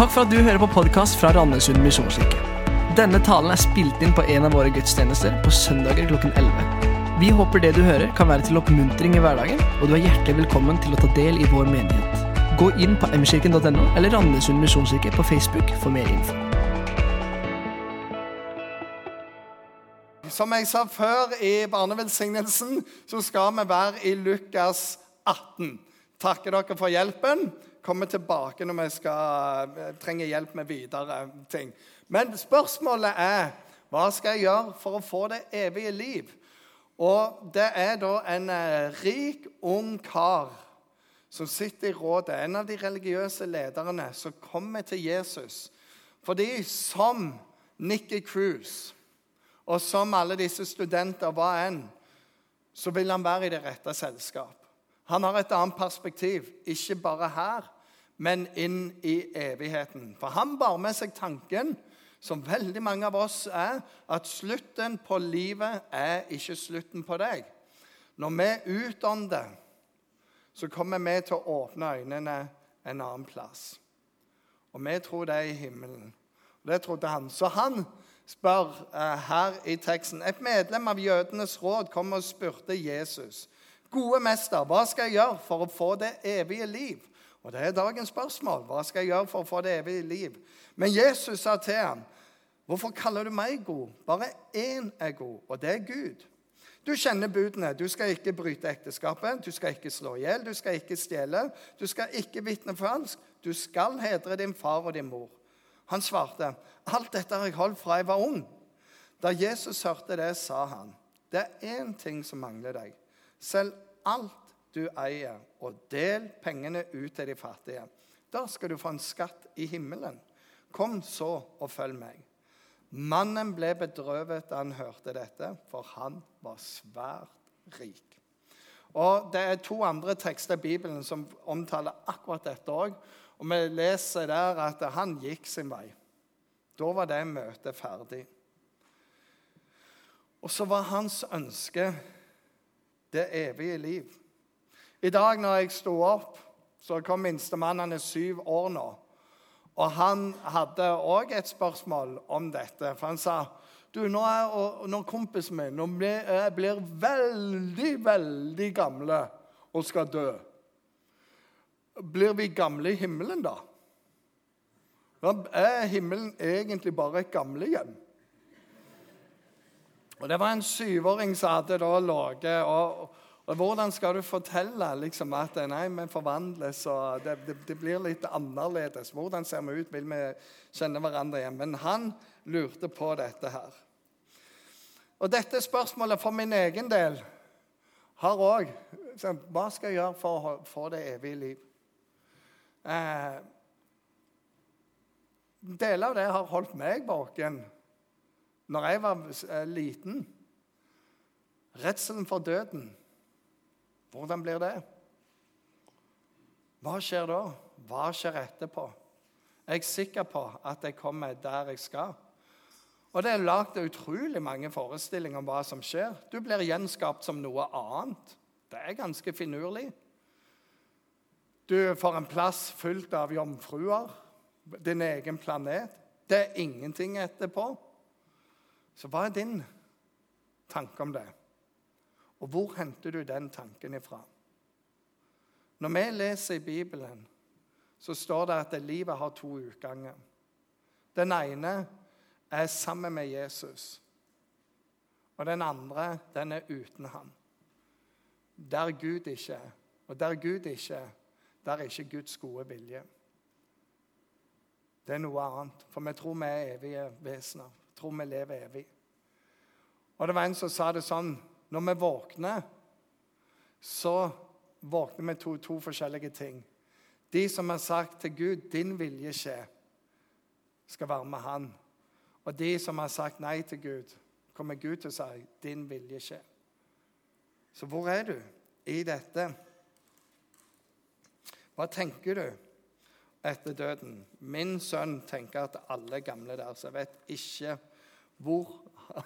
Takk for at du hører på podkast fra Randesund misjonskirke. Denne talen er spilt inn på en av våre gudstjenester på søndager klokken 11. Vi håper det du hører, kan være til oppmuntring i hverdagen, og du er hjertelig velkommen til å ta del i vår menighet. Gå inn på mkirken.no eller Randesund misjonskirke på Facebook for mer info. Som jeg sa før i barnevelsignelsen, så skal vi være i Lukas 18. Takker dere for hjelpen. Kommer tilbake når vi skal, eh, trenger hjelp med videre ting. Men spørsmålet er hva skal jeg gjøre for å få det evige liv? Og det er da en eh, rik, ung kar som sitter i rådet, en av de religiøse lederne, som kommer til Jesus. Fordi som Nikki Cruise og som alle disse studenter var en, så vil han være i det rette selskap. Han har et annet perspektiv, ikke bare her, men inn i evigheten. For han bar med seg tanken, som veldig mange av oss er, at slutten på livet er ikke slutten på deg. Når vi utånder, så kommer vi til å åpne øynene en annen plass. Og vi tror det er i himmelen. Og det trodde han. Så han spør uh, her i teksten Et medlem av jødenes råd kom og spurte Jesus. Gode mester, hva skal jeg gjøre for å få det evige liv? Og det er dagens spørsmål. Hva skal jeg gjøre for å få det evige liv? Men Jesus sa til ham, Hvorfor kaller du meg god? Bare én er god, og det er Gud. Du kjenner budene. Du skal ikke bryte ekteskapet, du skal ikke slå i hjel, du skal ikke stjele, du skal ikke vitne falsk, du skal hedre din far og din mor. Han svarte, 'Alt dette har jeg holdt fra jeg var ung.' Da Jesus hørte det, sa han, 'Det er én ting som mangler deg. Selv alt du eier, og del pengene ut til de fattige. Da skal du få en skatt i himmelen. Kom så og følg meg.' Mannen ble bedrøvet da han hørte dette, for han var svært rik. Og Det er to andre tekster i Bibelen som omtaler akkurat dette òg. Og vi leser der at han gikk sin vei. Da var det møtet ferdig. Og så var hans ønske det evige liv. I dag når jeg sto opp, så kom minstemann, han er syv år nå. Og han hadde òg et spørsmål om dette. For han sa du, nå er, når kompisen min når blir blir veldig, veldig gamle og skal dø blir vi gamle i himmelen? Da er himmelen egentlig bare et gamlehjem. Og Det var en syvåring som hadde da ligget og, og, Hvordan skal du fortelle liksom, at nei, vi forvandles, og det, det, det, blir litt annerledes? Hvordan ser vi ut? Vil vi kjenne hverandre igjen? Men han lurte på dette her. Og dette spørsmålet for min egen del har òg Hva skal jeg gjøre for å få det evige liv? Eh, deler av det har holdt meg våken når jeg var eh, liten. Redselen for døden. Hvordan blir det? Hva skjer da? Hva skjer etterpå? Jeg er sikker på at jeg kommer der jeg skal. Og Det er lagd utrolig mange forestillinger om hva som skjer. Du blir gjenskapt som noe annet. Det er ganske finurlig. Du får en plass fylt av jomfruer, din egen planet. Det er ingenting etterpå. Så hva er din tanke om det? Og hvor henter du den tanken ifra? Når vi leser i Bibelen, så står det at livet har to utganger. Den ene er sammen med Jesus. Og den andre, den er uten ham. Der Gud ikke er. Og der Gud ikke er, der er ikke Guds gode vilje. Det er noe annet. For vi tror vi er evige vesener. Tror vi lever evig. Og det var en som sa det sånn Når vi våkner, så våkner vi to, to forskjellige ting. De som har sagt til Gud 'Din vilje skje', skal være med Han. Og de som har sagt nei til Gud, kommer Gud til å si 'Din vilje skje'. Så hvor er du i dette? Hva tenker du etter døden? Min sønn tenker at alle gamle der, så jeg vet ikke hvor,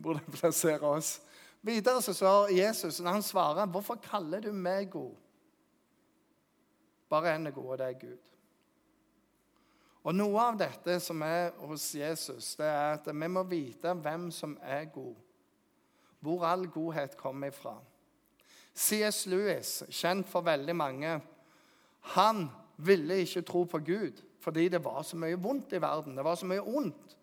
hvor det plasserer oss. Videre så svarer Jesus, når han svarer, 'Hvorfor kaller du meg god?' Bare én er god, og det er Gud. Og Noe av dette som er hos Jesus, det er at vi må vite hvem som er god. Hvor all godhet kommer ifra. C.S. Lewis, kjent for veldig mange, han ville ikke tro på Gud fordi det var så mye vondt i verden. Det var så mye ondt.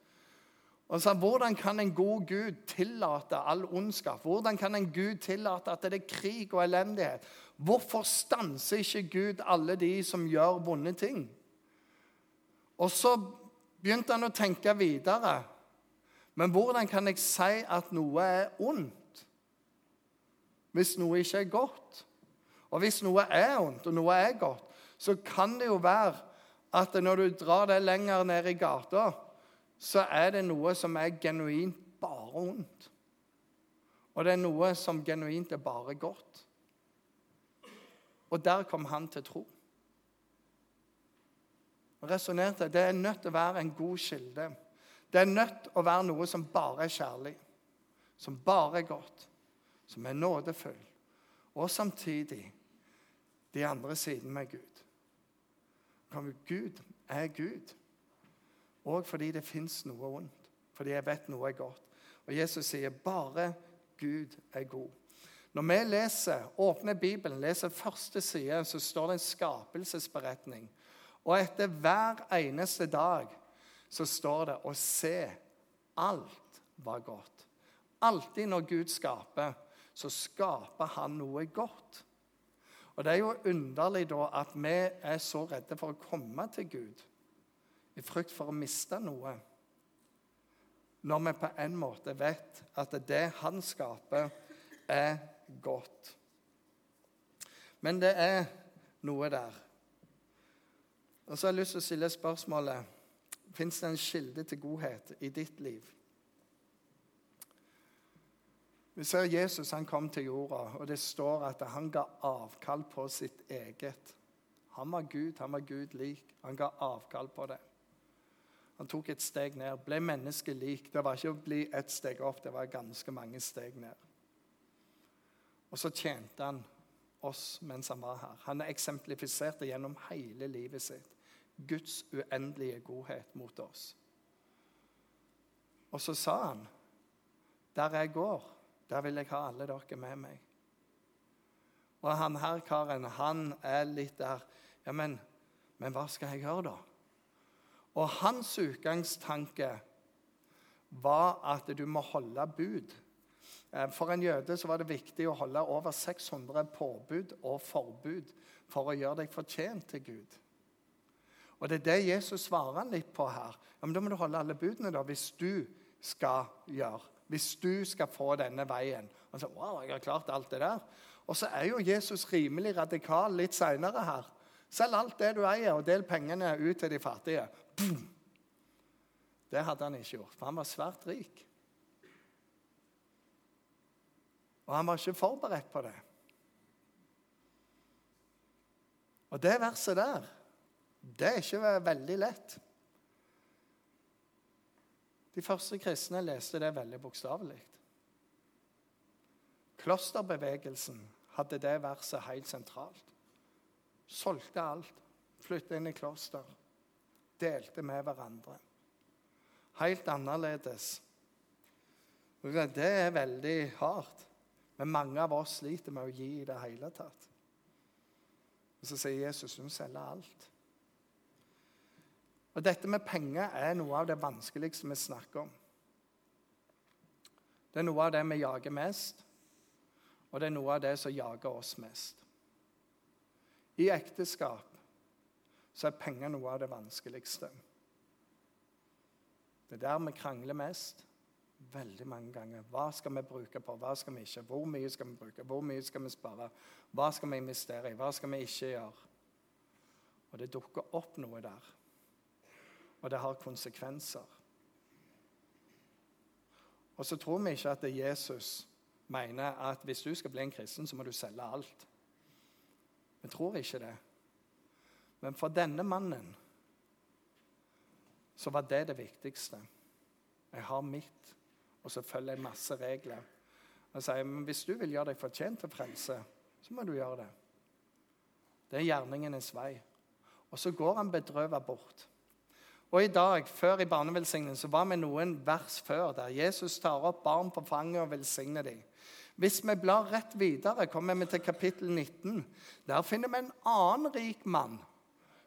Og sa, Hvordan kan en god Gud tillate all ondskap? Hvordan kan en Gud tillate at det er krig og elendighet? Hvorfor stanser ikke Gud alle de som gjør vonde ting? Og så begynte han å tenke videre. Men hvordan kan jeg si at noe er ondt hvis noe ikke er godt? Og hvis noe er ondt, og noe er godt, så kan det jo være at når du drar det lenger ned i gata, så er det noe som er genuint bare ondt. Og det er noe som genuint er bare godt. Og der kom han til tro. Resonnerte Det er nødt til å være en god kilde. Det er nødt til å være noe som bare er kjærlig, som bare er godt, som er nådefull, og samtidig de andre sidene med Gud. Gud er Gud. Og fordi det fins noe vondt. Fordi jeg vet noe er godt. Og Jesus sier bare Gud er god. Når vi leser, åpner Bibelen, leser første side, så står det en skapelsesberetning. Og etter hver eneste dag så står det å se alt var godt. Alltid når Gud skaper, så skaper han noe godt. Og Det er jo underlig da at vi er så redde for å komme til Gud i frykt for å miste noe, når vi på en måte vet at det han skaper, er godt. Men det er noe der. Og så har jeg lyst til å stille spørsmålet Fins det en kilde til godhet i ditt liv? Vi ser Jesus han kom til jorda, og det står at han ga avkall på sitt eget. Han var Gud, han var Gud lik. Han ga avkall på det. Han tok et steg ned, ble menneskelik. Det var ikke å bli ett steg opp, det var ganske mange steg ned. Og så tjente han oss mens han var her. Han eksemplifiserte gjennom hele livet sitt Guds uendelige godhet mot oss. Og så sa han, 'Der jeg går' Der vil jeg ha alle dere med meg. Og han her karen, han er litt der Ja, men, men hva skal jeg gjøre, da? Og hans utgangstanke var at du må holde bud. Eh, for en jøde så var det viktig å holde over 600 påbud og forbud for å gjøre deg fortjent til Gud. Og Det er det Jesus svarer litt på her. Ja, men Da må du holde alle budene da, hvis du skal gjøre hvis du skal få denne veien. Og så, wow, jeg har klart alt det der. Og så er jo Jesus rimelig radikal litt seinere her. Selg alt det du eier, og del pengene ut til de fattige. Boom. Det hadde han ikke gjort, for han var svært rik. Og han var ikke forberedt på det. Og det verset der, det er ikke veldig lett. De første kristne leste det veldig bokstavelig. Klosterbevegelsen hadde det verset helt sentralt. Solgte alt, flyttet inn i kloster, delte med hverandre. Helt annerledes. Det er veldig hardt. Men mange av oss sliter med å gi i det hele tatt. Og Så sier Jesus hun selger alt. Og Dette med penger er noe av det vanskeligste vi snakker om. Det er noe av det vi jager mest, og det er noe av det som jager oss mest. I ekteskap så er penger noe av det vanskeligste. Det er der vi krangler mest veldig mange ganger. Hva skal vi bruke på, hva skal vi ikke? Hvor mye skal vi bruke, hvor mye skal vi spare? Hva skal vi investere i, hva skal vi ikke gjøre? Og det dukker opp noe der og det har konsekvenser. Og så tror vi ikke at Jesus mener at hvis du skal bli en kristen, så må du selge alt. Vi tror ikke det. Men for denne mannen så var det det viktigste. Jeg har mitt, og så følger jeg masse regler. Og sier, men Hvis du vil gjøre deg fortjent til frelse, så må du gjøre det. Det er gjerningenes vei. Og så går han bedrøvet bort. Og i dag, før i barnevelsignelsen, var vi noen vers før der Jesus tar opp barn på fanget og velsigner dem. Hvis vi blar rett videre, kommer vi til kapittel 19. Der finner vi en annen rik mann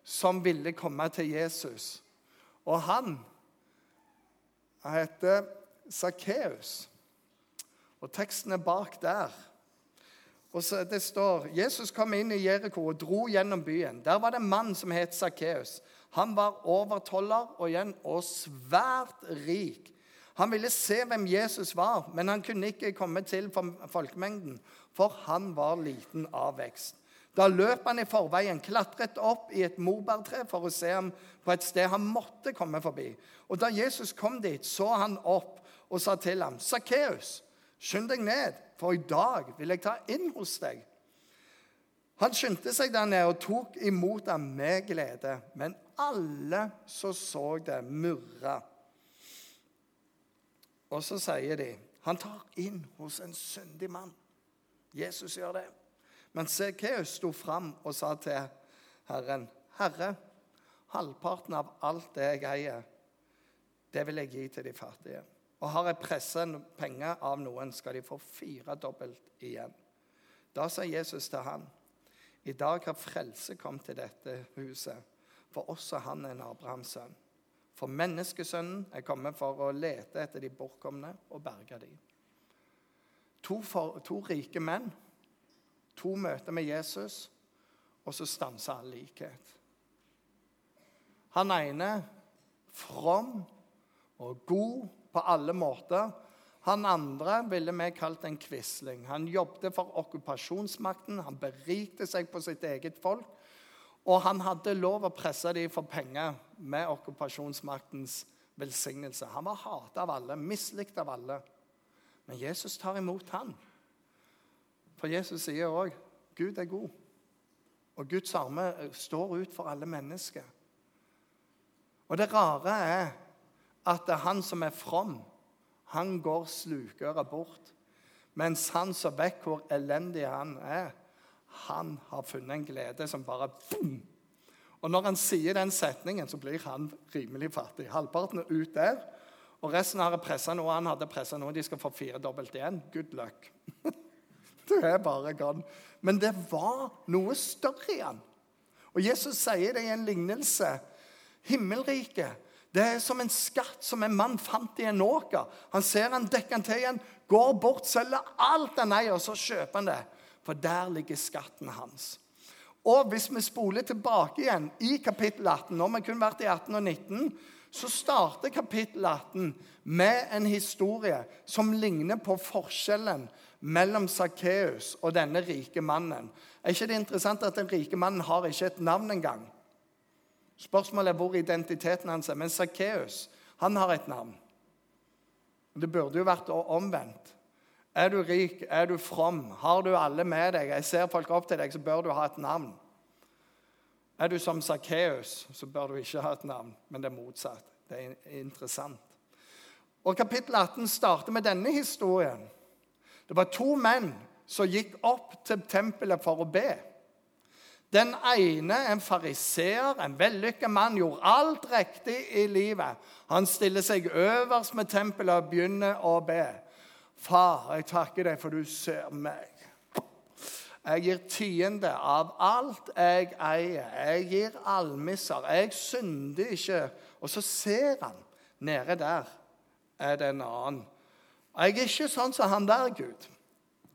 som ville komme til Jesus. Og han, han heter Sakkeus. Og teksten er bak der. Og så Det står Jesus kom inn i Jeriko og dro gjennom byen. Der var det en mann som het Sakkeus. Han var overtoller og, igjen, og svært rik. Han ville se hvem Jesus var, men han kunne ikke komme til folkemengden, for han var liten av vekst. Da løp han i forveien, klatret opp i et morbærtre for å se ham på et sted han måtte komme forbi. Og Da Jesus kom dit, så han opp og sa til ham, 'Sakkeus, skynd deg ned, for i dag vil jeg ta inn hos deg.' Han skyndte seg der ned og tok imot ham med glede. Men alle som så det, murra. Og så sier de han tar inn hos en syndig mann. Jesus gjør det. Men Sekeus sto fram og sa til Herren, 'Herre, halvparten av alt det jeg eier, det vil jeg gi til de fattige.' 'Og har jeg presset penger av noen, skal de få firedobbelt igjen.' Da sa Jesus til han, 'I dag har frelse kommet til dette huset, for også han er en Abrahams sønn.' For menneskesønnen er kommet for å lete etter de bortkomne og berge dem. To, to rike menn To møter med Jesus, og så stanser all likhet. Han ene from og god på alle måter. Han andre ville vi kalt en quisling. Han jobbet for okkupasjonsmakten, han berikte seg på sitt eget folk. Og han hadde lov å presse dem for penger med okkupasjonsmaktens velsignelse. Han var hatet av alle, mislikt av alle. Men Jesus tar imot han. For Jesus sier òg Gud er god. Og Guds arme står ut for alle mennesker. Og det rare er at det er han som er from, han går slukøret bort. Mens han som vet hvor elendig han er, han har funnet en glede som bare boom! Og når han sier den setningen, så blir han rimelig fattig. Halvparten er ut der, og resten har pressa noe han hadde pressa noe. De skal få firedobbelt igjen. Good luck. Det er bare gone. Men det var noe større i han. Og Jesus sier det i en lignelse. Himmelriket det er som en skatt som en mann fant i en åker. Han ser han, dekker han til igjen, går bort, selger alt han eier, og så kjøper han det. For der ligger skatten hans. Og hvis vi spoler tilbake igjen i kapittel 18, når vi kun vært i 18 og 19, så starter kapittel 18 med en historie som ligner på forskjellen mellom Sakkeus og denne rike mannen. Er ikke det interessant at den rike mannen har ikke et navn engang? Spørsmålet er hvor identiteten hans er. Men Sakkeus han har et navn. Det burde jo vært omvendt. Er du rik, er du from, har du alle med deg, jeg ser folk opp til deg, så bør du ha et navn. Er du som Sakkeus, så bør du ikke ha et navn, men det er motsatt. Det er interessant. Og Kapittel 18 starter med denne historien. Det var to menn som gikk opp til tempelet for å be. Den ene, en fariseer, en vellykket mann, gjorde alt riktig i livet. Han stiller seg øverst med tempelet og begynner å be. Far, jeg takker deg for du ser meg. Jeg gir tiende av alt jeg eier. Jeg gir almisser. Jeg synder ikke. Og så ser han nede der er det en annen jeg er ikke sånn som han der, Gud.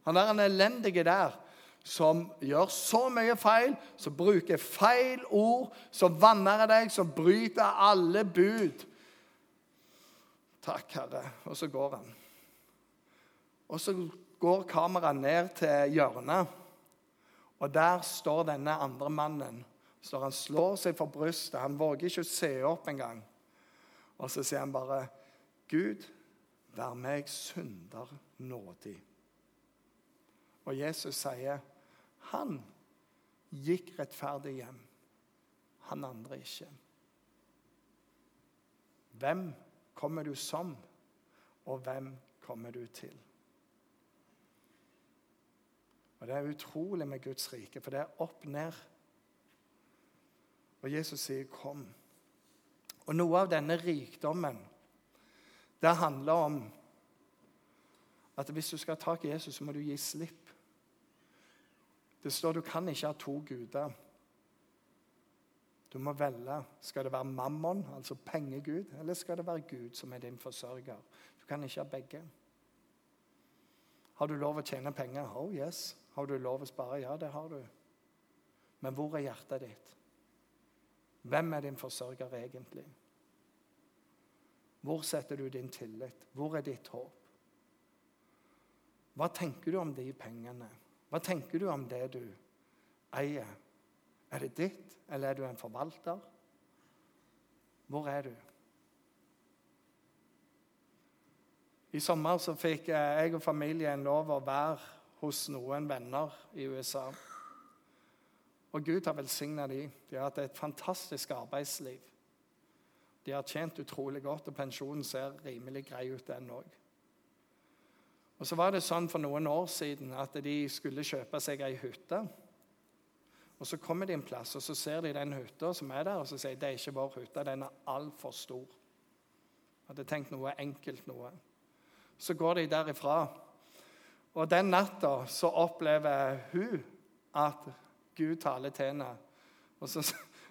Han er en elendige der som gjør så mye feil, som bruker feil ord, som vanner deg, som bryter alle bud. Takk, Herre. Og så går han. Og så går kameraet ned til hjørnet, og der står denne andre mannen. Så Han slår seg for brystet. Han våger ikke å se opp engang. Og så sier han bare, 'Gud, Vær meg synder nådig. Og Jesus sier, han gikk rettferdig hjem. Han andre ikke. Hvem kommer du som, og hvem kommer du til? Og Det er utrolig med Guds rike, for det er opp ned. Og Jesus sier 'kom'. Og noe av denne rikdommen, det handler om at hvis du skal ha tak i Jesus, så må du gi slipp. Det står du kan ikke ha to guder. Du må velge. Skal det være mammon, altså pengegud, eller skal det være Gud som er din forsørger? Du kan ikke ha begge. Har du lov å tjene penger? Oh yes. Har du lov å spare? Ja, det har du. Men hvor er hjertet ditt? Hvem er din forsørger egentlig? Hvor setter du din tillit? Hvor er ditt håp? Hva tenker du om de pengene? Hva tenker du om det du eier? Er det ditt, eller er du en forvalter? Hvor er du? I sommer så fikk jeg og familien lov å være hos noen venner i USA. Og Gud har velsigna dem. De har hatt et fantastisk arbeidsliv. De har tjent utrolig godt, og pensjonen ser rimelig grei ut, den òg. Og så var det sånn for noen år siden at de skulle kjøpe seg ei hytte. Og Så kommer de en plass, og så ser de den hytta som er der, og så sier de det er ikke vår hytte, den er altfor stor. Hadde tenkt noe enkelt noe. Så går de derifra. Og den natta så opplever hun at Gud taler til henne. Og så,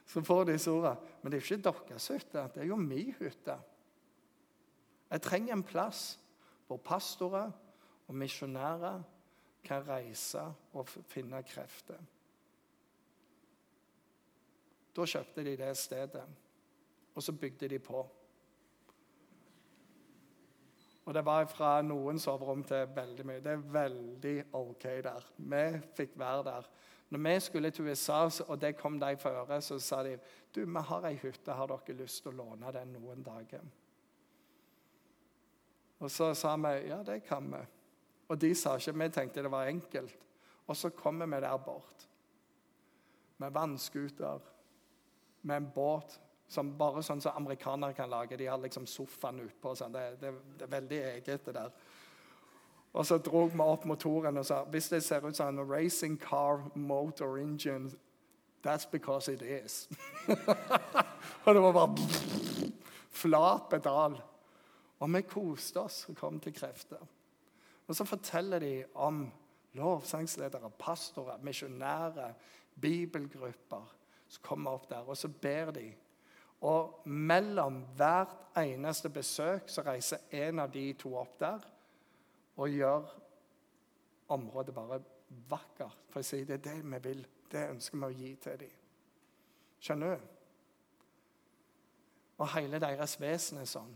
så får de ordene. Men det er jo ikke deres hytte, det er jo min hytte. Jeg trenger en plass hvor pastorer og misjonærer kan reise og finne krefter. Da kjøpte de det stedet, og så bygde de på. Og det var fra noen soverom til veldig mye. Det er veldig OK der. Vi fikk være der. Når vi skulle til USA, og det kom de for øre, så sa de du, vi har ei hytte, har dere lyst til å låne den noen dager? Og så sa vi ja, det kan vi. Og de sa ikke Vi tenkte det var enkelt. Og så kommer vi der bort med vannskuter med en båt som bare sånn som amerikanere kan lage. De har liksom sofaen utpå. Sånn. Det, det, det, er veldig eget, det der. Og så dro vi opp motoren og sa hvis det ser ut som en racing car motor engine That's because it is. og det var bare flat pedal. Og vi koste oss og kom til krefter. Og så forteller de om lovsangsledere, pastorer, misjonærer, bibelgrupper som kommer opp der, og så ber de. Og mellom hvert eneste besøk så reiser en av de to opp der og gjør området bare vakkert. For å si det er det vi vil. Det ønsker vi å gi til dem. Skjønner du? Og hele deres vesen er sånn.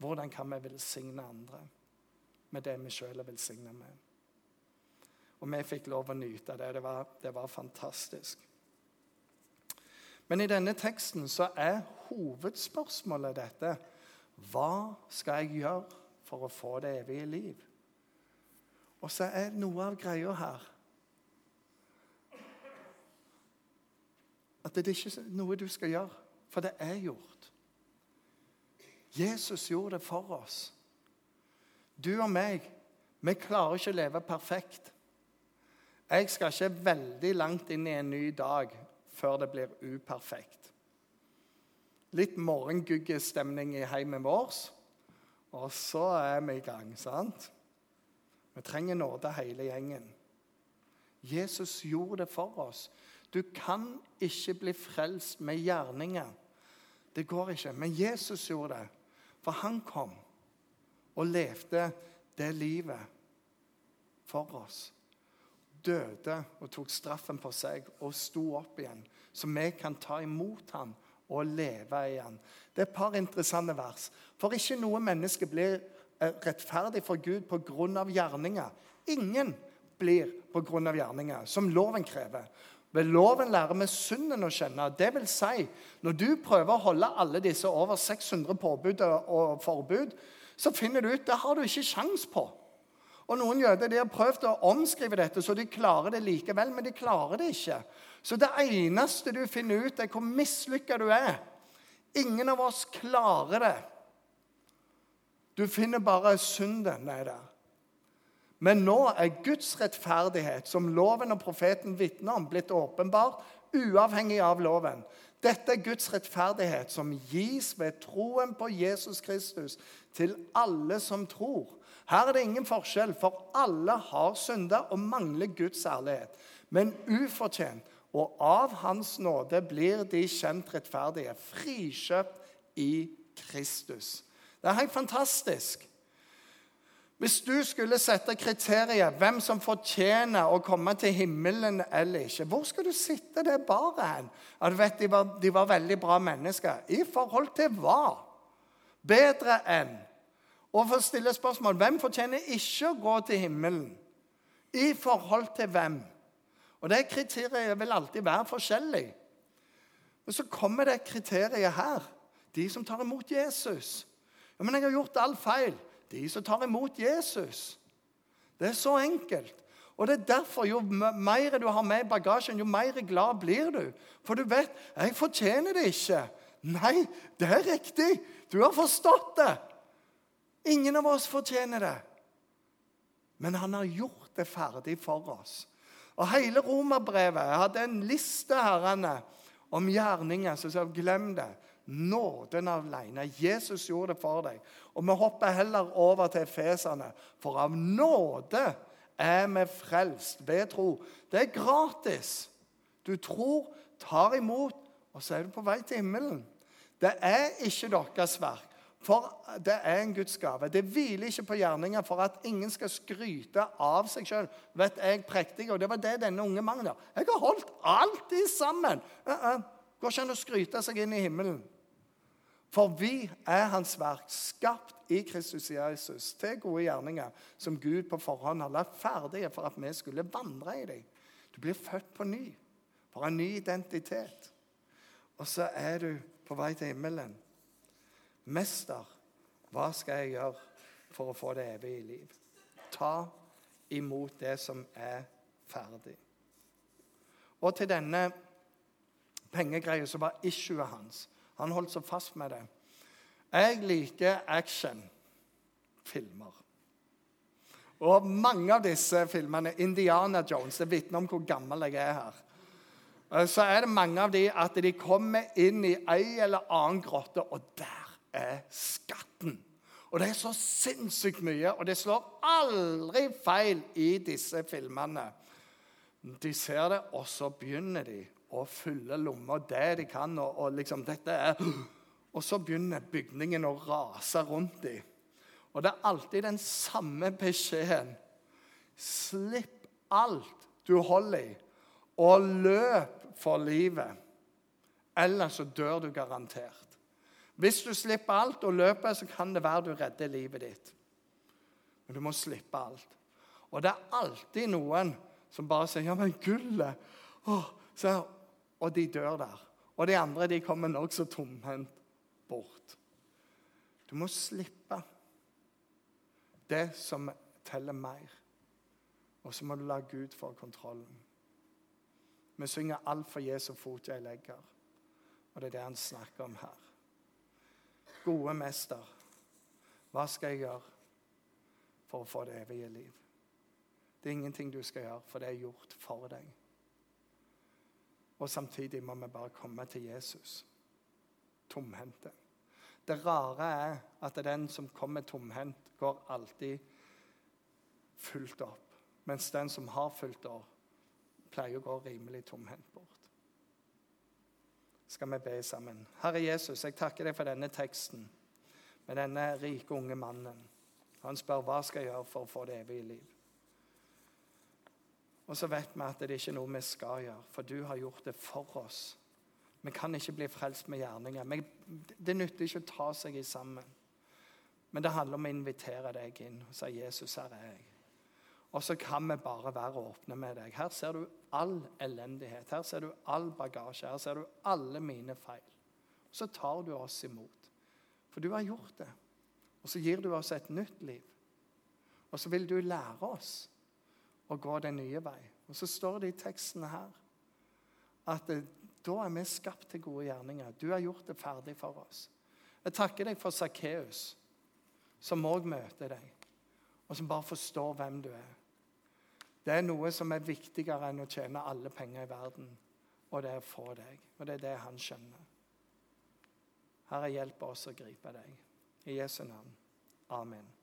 Hvordan kan vi velsigne andre med det vi sjøl er velsigna med? Og vi fikk lov å nyte det. Det var, det var fantastisk. Men i denne teksten så er hovedspørsmålet dette Hva skal jeg gjøre for å få det evige liv? Og så er noe av greia her At det er ikke noe du skal gjøre, for det er gjort. Jesus gjorde det for oss. Du og meg, vi klarer ikke å leve perfekt. Jeg skal ikke veldig langt inn i en ny dag før det blir uperfekt. Litt morgenguggestemning i heimen vår, og så er vi i gang. sant? Vi trenger nåde, hele gjengen. Jesus gjorde det for oss. Du kan ikke bli frelst med gjerninger. Det går ikke. Men Jesus gjorde det. For han kom og levde det livet for oss døde og tok straffen på seg og sto opp igjen, så vi kan ta imot ham og leve igjen. Det er et par interessante vers. For ikke noe menneske blir eh, rettferdig for Gud pga. gjerninger. Ingen blir pga. gjerninger, som loven krever. Ved loven lærer vi synden å kjenne. Det vil si, når du prøver å holde alle disse over 600 påbud og forbud, så finner du ut det har du ikke sjans på. Og Noen jøder de har prøvd å omskrive dette så de klarer det likevel, men de klarer det ikke. Så det eneste du finner ut, er hvor mislykka du er. Ingen av oss klarer det. Du finner bare synden er der. Men nå er Guds rettferdighet, som loven og profeten vitner om, blitt åpenbar, uavhengig av loven. Dette er Guds rettferdighet, som gis ved troen på Jesus Kristus til alle som tror. Her er det ingen forskjell, for alle har synda og mangler Guds ærlighet. Men ufortjent og av Hans nåde blir de kjent rettferdige, frikjøpt i Kristus. Det er helt fantastisk. Hvis du skulle sette kriteriet hvem som fortjener å komme til himmelen eller ikke, hvor skal du sitte det bare hen? Ja, du vet, de var, de var veldig bra mennesker. I forhold til hva? Bedre enn? Og for å stille spørsmål hvem fortjener ikke å gå til himmelen? I forhold til hvem? Og Det kriteriet vil alltid være forskjellig. Men så kommer det kriteriet her. De som tar imot Jesus. Ja, Men jeg har gjort alt feil de som tar imot Jesus. Det er så enkelt. Og det er derfor Jo mer du har med i bagasjen, jo mer glad blir du. For du vet 'Jeg fortjener det ikke'. Nei, det er riktig. Du har forstått det. Ingen av oss fortjener det. Men han har gjort det ferdig for oss. Og Hele romerbrevet hadde en liste herrene, om gjerninger. Så sa glem det. Nåden alene. Jesus gjorde det for deg. Og vi hopper heller over til Efesene. For av nåde er vi frelst ved tro. Det er gratis. Du tror, tar imot, og så er du på vei til himmelen. Det er ikke deres verk, for det er en Guds gave. Det hviler ikke på gjerninger for at ingen skal skryte av seg sjøl. Vet jeg prektig, og det var det denne unge mannen gjør. Jeg har holdt alltid sammen. Uh -uh. Går ikke an å skryte seg inn i himmelen. For vi er Hans verk, skapt i Kristus Jesus til gode gjerninger, som Gud på forhånd har lagt ferdige for at vi skulle vandre i dem. Du blir født på ny, for en ny identitet. Og så er du på vei til himmelen. Mester, hva skal jeg gjøre for å få det evige liv? Ta imot det som er ferdig. Og til denne pengegreia så var issuet hans han holdt så fast med det. Jeg liker actionfilmer. Og mange av disse filmene Indiana Jones det vitner om hvor gammel jeg er her. Eh, så er det mange av de at de kommer inn i ei eller annen grotte, og der er skatten. Og det er så sinnssykt mye, og det slår aldri feil i disse filmene. De ser det, og så begynner de å fylle lomma det de kan. Og, og liksom dette er... Og så begynner bygningen å rase rundt dem. Og det er alltid den samme beskjeden. Slipp alt du holder i, og løp for livet. Ellers så dør du garantert. Hvis du slipper alt og løper, så kan det være du redder livet ditt. Men du må slippe alt. Og det er alltid noen som bare sier 'Ja, men gullet' og de dør der. Og de andre de kommer nokså tomhendt bort. Du må slippe det som teller mer. Og så må du la Gud få kontrollen. Vi synger 'Alt for Jesu fot jeg legger', og det er det han snakker om her. Gode mester, hva skal jeg gjøre for å få det evige liv? Det er ingenting du skal gjøre, for det er gjort for deg. Og samtidig må vi bare komme til Jesus tomhendte. Det rare er at den som kommer tomhendt, går alltid fullt opp. Mens den som har fulgt opp, pleier å gå rimelig tomhendt bort. Skal vi be sammen? Herre Jesus, jeg takker deg for denne teksten med denne rike, unge mannen. Han spør hva skal jeg gjøre for å få det evige liv. Og så vet vi at det er ikke noe vi skal gjøre, for du har gjort det for oss. Vi kan ikke bli frelst med gjerninger. Det nytter ikke å ta seg i sammen. Men det handler om å invitere deg inn og si 'Jesus, her er jeg'. Og så kan vi bare være åpne med deg. Her ser du all elendighet. Her ser du all bagasje. Her ser du alle mine feil. Så tar du oss imot. For du har gjort det. Og så gir du oss et nytt liv. Og så vil du lære oss å gå den nye vei. Og Så står det i teksten her at eh, da er vi skapt til gode gjerninger. Du har gjort det ferdig for oss. Jeg takker deg for Sakkeus, som òg møter deg. og som bare forstår hvem du er. Det er noe som er viktigere enn å tjene alle penger i verden, og det er få deg. Og det er det han skjønner. Herre, hjelp oss å gripe deg. I Jesu navn. Amen.